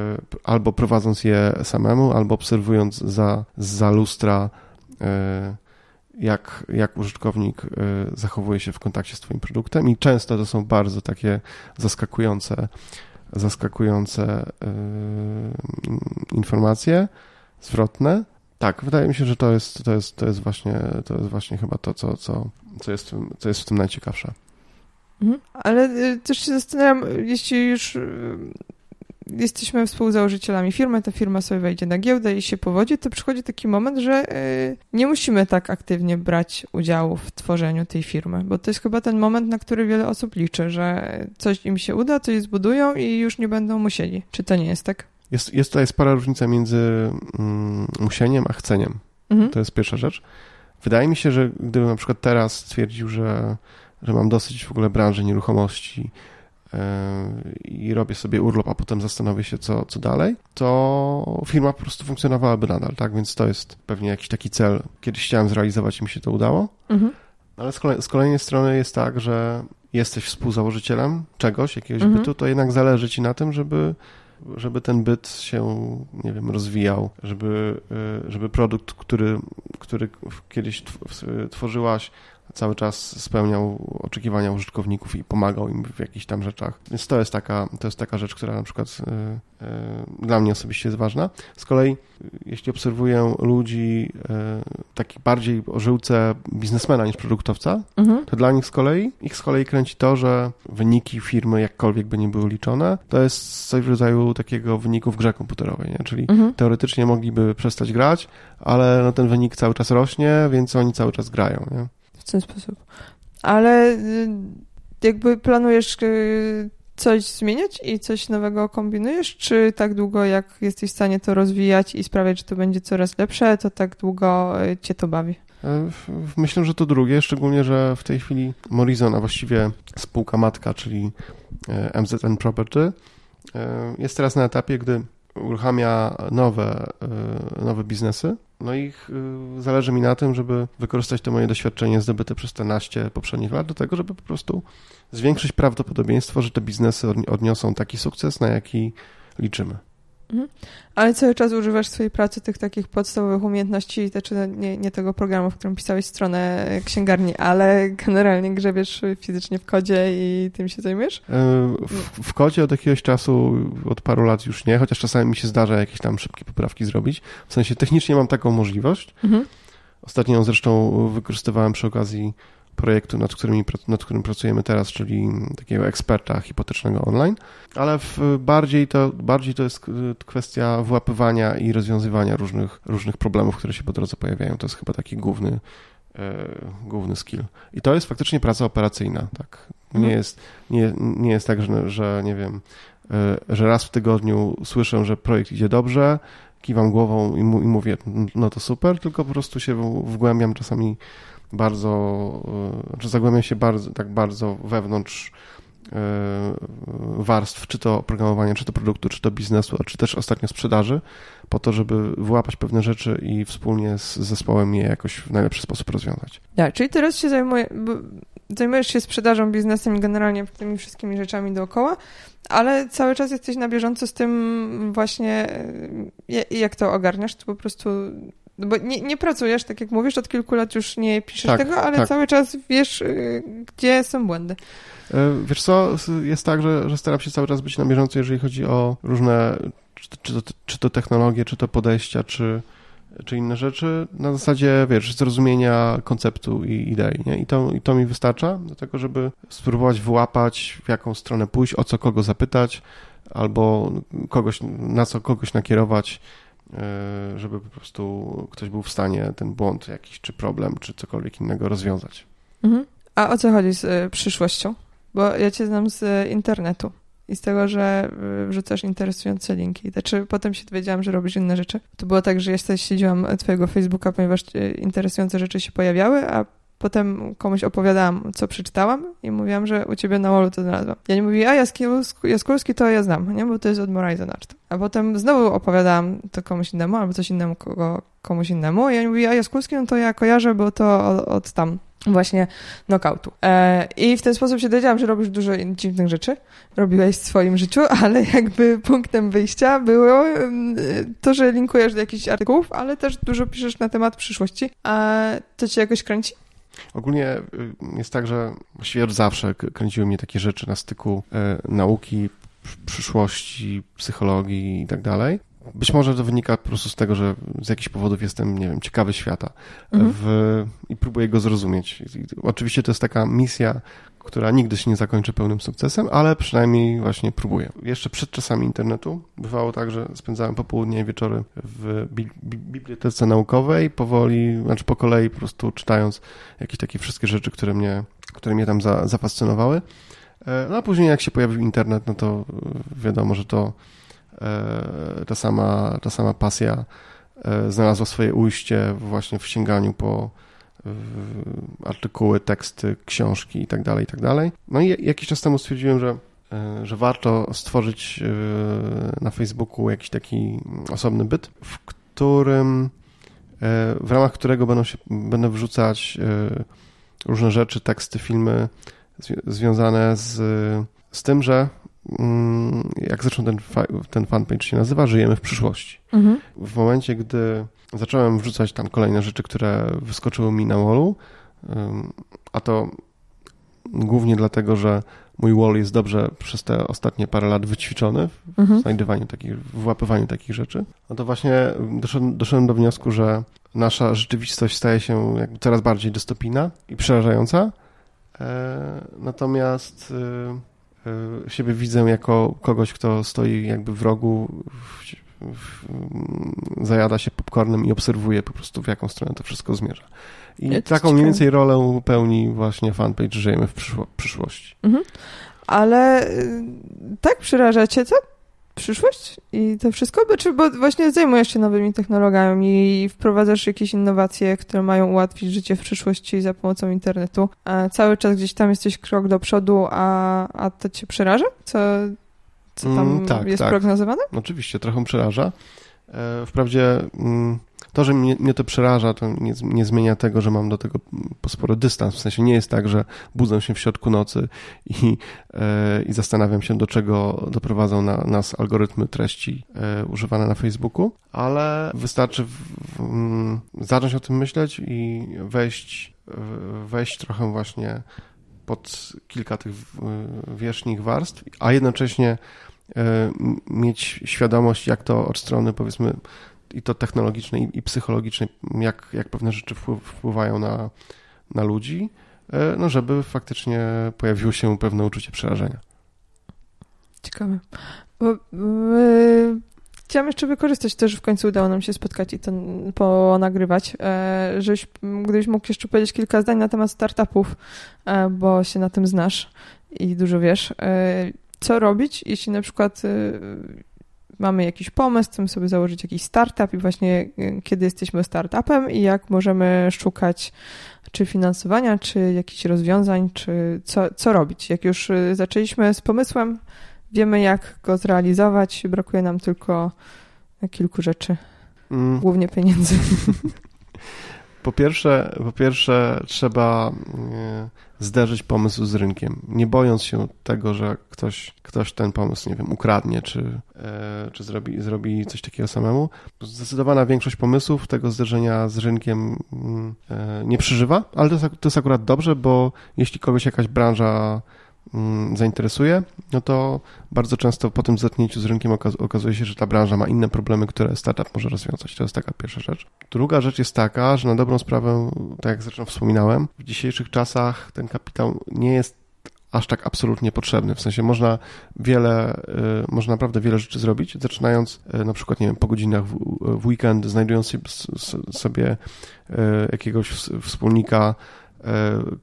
Speaker 2: albo prowadząc je samemu, albo obserwując za, za lustra, e, jak, jak użytkownik zachowuje się w kontakcie z Twoim produktem. I często to są bardzo takie zaskakujące, zaskakujące informacje zwrotne. Tak, wydaje mi się, że to jest, to jest, to jest, właśnie, to jest właśnie chyba to, co, co, co, jest, co jest w tym najciekawsze.
Speaker 1: Mhm. Ale y, też się zastanawiam, jeśli już y, jesteśmy współzałożycielami firmy, ta firma sobie wejdzie na giełdę i się powodzi, to przychodzi taki moment, że y, nie musimy tak aktywnie brać udziału w tworzeniu tej firmy, bo to jest chyba ten moment, na który wiele osób liczy, że coś im się uda, coś zbudują i już nie będą musieli. Czy to nie jest tak?
Speaker 2: Jest, jest tutaj spora różnica między mm, musieniem a chceniem. Mhm. To jest pierwsza rzecz. Wydaje mi się, że gdybym na przykład teraz stwierdził, że, że mam dosyć w ogóle branży nieruchomości yy, i robię sobie urlop, a potem zastanowię się, co, co dalej, to firma po prostu funkcjonowałaby nadal, tak? Więc to jest pewnie jakiś taki cel. Kiedyś chciałem zrealizować i mi się to udało. Mhm. Ale z, kolei, z kolejnej strony jest tak, że jesteś współzałożycielem czegoś, jakiegoś mhm. bytu, to jednak zależy ci na tym, żeby żeby ten byt się, nie wiem, rozwijał, żeby, y, żeby produkt, który, który kiedyś tworzyłaś, cały czas spełniał oczekiwania użytkowników i pomagał im w jakichś tam rzeczach. Więc to jest taka, to jest taka rzecz, która na przykład y, y, dla mnie osobiście jest ważna. Z kolei, jeśli obserwuję ludzi takich bardziej o żyłce biznesmena niż produktowca, mhm. to dla nich z kolei, ich z kolei kręci to, że wyniki firmy, jakkolwiek by nie były liczone, to jest coś w rodzaju takiego wyniku w grze komputerowej, nie? czyli mhm. teoretycznie mogliby przestać grać, ale no, ten wynik cały czas rośnie, więc oni cały czas grają. Nie?
Speaker 1: W ten sposób. Ale y, jakby planujesz y, coś zmieniać i coś nowego kombinujesz, czy tak długo jak jesteś w stanie to rozwijać i sprawiać, że to będzie coraz lepsze, to tak długo y, cię to bawi?
Speaker 2: E, myślę, że to drugie, szczególnie, że w tej chwili Morizon, a właściwie spółka matka, czyli e, MZN Property, e, jest teraz na etapie, gdy uruchamia nowe, nowe biznesy, no i y, zależy mi na tym, żeby wykorzystać to moje doświadczenie zdobyte przez te naście poprzednich lat do tego, żeby po prostu zwiększyć prawdopodobieństwo, że te biznesy odniosą taki sukces, na jaki liczymy.
Speaker 1: Mhm. Ale cały czas używasz w swojej pracy tych takich podstawowych umiejętności, znaczy nie, nie tego programu, w którym pisałeś stronę księgarni, ale generalnie grzebiesz fizycznie w kodzie i tym się zajmujesz? E,
Speaker 2: w, w kodzie od jakiegoś czasu, od paru lat już nie, chociaż czasami mi się zdarza jakieś tam szybkie poprawki zrobić. W sensie technicznie mam taką możliwość. Mhm. Ostatnio ją zresztą wykorzystywałem przy okazji projektu, nad, którymi, nad którym pracujemy teraz, czyli takiego eksperta hipotecznego online, ale w, bardziej, to, bardziej to jest kwestia wyłapywania i rozwiązywania różnych, różnych problemów, które się po drodze pojawiają. To jest chyba taki główny, e, główny skill. I to jest faktycznie praca operacyjna, tak. Nie, mhm. jest, nie, nie jest tak, że, że nie wiem, e, że raz w tygodniu słyszę, że projekt idzie dobrze, kiwam głową i, mu, i mówię, no to super, tylko po prostu się wgłębiam czasami bardzo, znaczy zagłębiam się bardzo, tak bardzo wewnątrz e, warstw, czy to oprogramowania, czy to produktu, czy to biznesu, czy też ostatnio sprzedaży, po to, żeby wyłapać pewne rzeczy i wspólnie z zespołem je jakoś w najlepszy sposób rozwiązać.
Speaker 1: Tak, czyli teraz się zajmuję, zajmujesz się sprzedażą, biznesem generalnie tymi wszystkimi rzeczami dookoła, ale cały czas jesteś na bieżąco z tym właśnie, e, jak to ogarniasz, to po prostu bo nie, nie, pracujesz, tak jak mówisz, od kilku lat już nie piszesz tak, tego, ale tak. cały czas wiesz, e, gdzie są błędy.
Speaker 2: E, wiesz co, jest tak, że, że staram się cały czas być na bieżąco, jeżeli chodzi o różne, czy to, czy to, czy to technologie, czy to podejścia, czy, czy inne rzeczy, na zasadzie, wiesz, zrozumienia konceptu i idei, nie? I to, I to mi wystarcza do tego, żeby spróbować wyłapać, w jaką stronę pójść, o co kogo zapytać, albo kogoś, na co kogoś nakierować, żeby po prostu ktoś był w stanie ten błąd jakiś, czy problem, czy cokolwiek innego rozwiązać.
Speaker 1: Mhm. A o co chodzi z y, przyszłością? Bo ja cię znam z internetu i z tego, że wrzucasz interesujące linki. Znaczy, potem się dowiedziałam, że robisz inne rzeczy. To było tak, że jesteś, śledziłam twojego Facebooka, ponieważ interesujące rzeczy się pojawiały, a potem komuś opowiadałam, co przeczytałam i mówiłam, że u ciebie na wallu to znalazłam. Ja nie mówię, a Jaskulski to ja znam, nie? Bo to jest od Morizon Art. A potem znowu opowiadałam to komuś innemu, albo coś innemu kogo, komuś innemu i ja mówię, a Jaskulski, no to ja kojarzę, bo to od, od tam właśnie knockoutu. E, I w ten sposób się dowiedziałam, że robisz dużo dziwnych rzeczy. Robiłeś w swoim życiu, <laughs> ale jakby punktem wyjścia było mm, to, że linkujesz do jakichś artykułów, ale też dużo piszesz na temat przyszłości. A to cię jakoś kręci?
Speaker 2: Ogólnie y, jest tak, że właściwie od zawsze kręciły mnie takie rzeczy na styku e, nauki, przyszłości, psychologii i tak dalej. Być może to wynika po prostu z tego, że z jakichś powodów jestem, nie wiem, ciekawy świata mhm. w, i próbuję go zrozumieć. Oczywiście to jest taka misja, która nigdy się nie zakończy pełnym sukcesem, ale przynajmniej właśnie próbuję. Jeszcze przed czasami internetu bywało tak, że spędzałem popołudnie i wieczory w bi bi bibliotece naukowej, powoli, znaczy po kolei po prostu czytając jakieś takie wszystkie rzeczy, które mnie, które mnie tam za, zafascynowały. E, no a później jak się pojawił internet, no to wiadomo, że to ta sama, ta sama pasja e, znalazła swoje ujście właśnie w sięganiu po artykuły, teksty, książki i tak dalej, i tak. No i jakiś czas temu stwierdziłem, że, e, że warto stworzyć na Facebooku jakiś taki osobny byt, w którym, w ramach którego będą, się, będę wrzucać różne rzeczy, teksty, filmy związane z, z tym, że jak zresztą ten, ten fanpage się nazywa, żyjemy w przyszłości. Mhm. W momencie, gdy zacząłem wrzucać tam kolejne rzeczy, które wyskoczyły mi na wallu, a to głównie dlatego, że mój wall jest dobrze przez te ostatnie parę lat wyćwiczony w mhm. znajdywaniu takich, w włapywaniu takich rzeczy, no to właśnie doszedłem, doszedłem do wniosku, że nasza rzeczywistość staje się coraz bardziej dystopijna i przerażająca. E, natomiast y, siebie widzę jako kogoś, kto stoi jakby w rogu, zajada się popcornem i obserwuje po prostu w jaką stronę to wszystko zmierza. I taką mniej więcej rolę pełni właśnie fanpage Żyjemy w przyszło przyszłości. Mhm.
Speaker 1: Ale y, tak przeraża cię to? Przyszłość i to wszystko? Czy bo właśnie zajmujesz się nowymi technologiami i wprowadzasz jakieś innowacje, które mają ułatwić życie w przyszłości za pomocą internetu, a cały czas gdzieś tam jesteś krok do przodu, a, a to cię przeraża? Co, co tam mm, tak, jest tak. prognozowane?
Speaker 2: Oczywiście, trochę przeraża. E, wprawdzie mm, to, że mnie, mnie to przeraża, to nie, nie, zmienia tego, że mam do tego spory dystans. W sensie nie jest tak, że budzę się w środku nocy i, e, i zastanawiam się, do czego doprowadzą na, nas algorytmy treści e, używane na Facebooku, ale wystarczy w, w, mm, zacząć o tym myśleć i wejść, wejść trochę właśnie pod kilka tych wierzchnich warstw, a jednocześnie e, mieć świadomość, jak to od strony powiedzmy i to technologicznej i psychologicznej, jak, jak pewne rzeczy wpływają na, na ludzi, e, no żeby faktycznie pojawiło się pewne uczucie przerażenia.
Speaker 1: Ciekawe. Bo, yy, chciałam jeszcze wykorzystać to, że w końcu udało nam się spotkać i to ponagrywać, e, żebyś, gdybyś mógł jeszcze powiedzieć kilka zdań na temat startupów, e, bo się na tym znasz i dużo wiesz. E, co robić, jeśli na przykład mamy jakiś pomysł, chcemy sobie założyć jakiś startup i właśnie kiedy jesteśmy startupem i jak możemy szukać czy finansowania, czy jakichś rozwiązań, czy co, co robić. Jak już zaczęliśmy z pomysłem, wiemy jak go zrealizować, brakuje nam tylko kilku rzeczy, mm. głównie pieniędzy. <laughs>
Speaker 2: Po pierwsze, po pierwsze trzeba e, zderzyć pomysł z rynkiem, nie bojąc się tego, że ktoś, ktoś ten pomysł, nie wiem, ukradnie, czy, e, czy zrobi, zrobi coś takiego samemu. Zdecydowana większość pomysłów tego zderzenia z rynkiem mm, e, nie przeżywa, ale to jest, to jest akurat dobrze, bo jeśli kogoś jakaś branża zainteresuje, no to bardzo często po tym zetknięciu z rynkiem okazuje się, że ta branża ma inne problemy, które startup może rozwiązać. To jest taka pierwsza rzecz. Druga rzecz jest taka, że na dobrą sprawę, tak jak zresztą wspominałem, w dzisiejszych czasach ten kapitał nie jest aż tak absolutnie potrzebny. W sensie można wiele, y, można naprawdę wiele rzeczy zrobić, zaczynając y, na przykład, nie wiem, po godzinach w, w weekend, znajdując sobie y, jakiegoś wspólnika,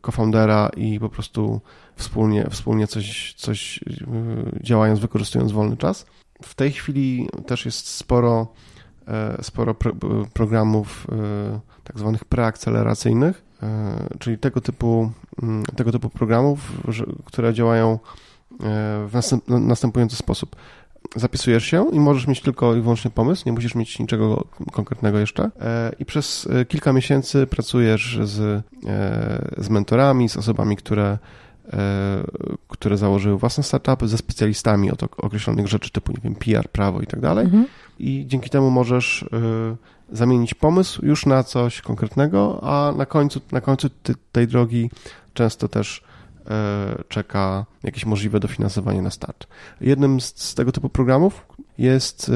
Speaker 2: co-foundera i po prostu wspólnie, wspólnie coś, coś y, działając, wykorzystując wolny czas. W tej chwili też jest sporo, e, sporo pro, programów e, tak zwanych preakceleracyjnych, e, czyli tego typu, mm, tego typu programów, które działają w następujący sposób. Zapisujesz się i możesz mieć tylko i wyłącznie pomysł, nie musisz mieć niczego konkretnego jeszcze. I przez kilka miesięcy pracujesz z, z mentorami, z osobami, które które założyły własne startupy ze specjalistami od określonych rzeczy typu, nie wiem, PR, prawo i tak dalej. Mhm. I dzięki temu możesz e, zamienić pomysł już na coś konkretnego, a na końcu, na końcu tej drogi często też e, czeka jakieś możliwe dofinansowanie na start. Jednym z, z tego typu programów jest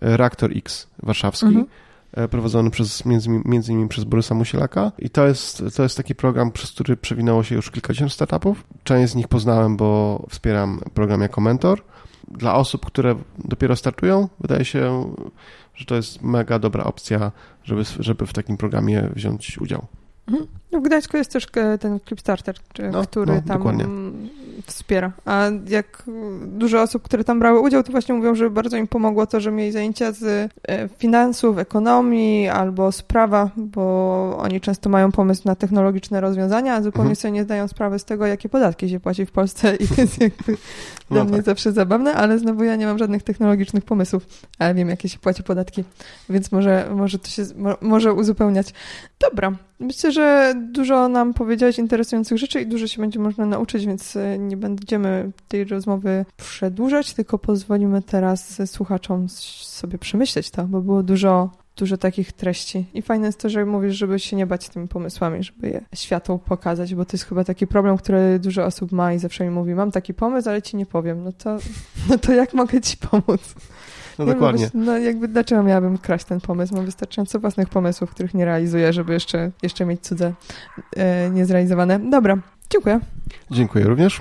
Speaker 2: Reaktor X warszawski, mhm E, prowadzony przez, między, między innymi przez Borysa Musielaka i to jest, to jest taki program, przez który przewinęło się już kilkadziesiąt startupów. Część z nich poznałem, bo wspieram program jako mentor. Dla osób, które dopiero startują, wydaje się, że to jest mega dobra opcja, żeby, żeby w takim programie wziąć udział.
Speaker 1: Mhm. No w Gdańsku jest też e, ten Clipstarter, no, który no, tam dokładnie. Wspiera. A jak dużo osób, które tam brały udział, to właśnie mówią, że bardzo im pomogło to, że mieli zajęcia z e, finansów, ekonomii albo z prawa, bo oni często mają pomysł na technologiczne rozwiązania, a zupełnie mhm. sobie nie zdają sprawy z tego, jakie podatki się płaci w Polsce <laughs> i jest jakby no dla mnie tak. zawsze zabawne, ale znowu ja nie mam żadnych technologicznych pomysłów, ale wiem, jakie się płaci podatki, więc może, może to się może uzupełniać. Dobra, myślę, że dużo nam powiedziałeś interesujących rzeczy i dużo się będzie można nauczyć, więc e, nie będziemy tej rozmowy przedłużać, tylko pozwolimy teraz słuchaczom sobie przemyśleć to, bo było dużo dużo takich treści. I fajne jest to, że mówisz, żeby się nie bać tymi pomysłami, żeby je światu pokazać, bo to jest chyba taki problem, który dużo osób ma i zawsze mi mówi, mam taki pomysł, ale ci nie powiem. No to, <laughs> no to jak mogę ci pomóc?
Speaker 2: No nie dokładnie.
Speaker 1: no jakby dlaczego miałabym kraść ten pomysł? Mam wystarczająco własnych pomysłów, których nie realizuję, żeby jeszcze, jeszcze mieć cudze e, niezrealizowane. Dobra, dziękuję.
Speaker 2: Dziękuję również.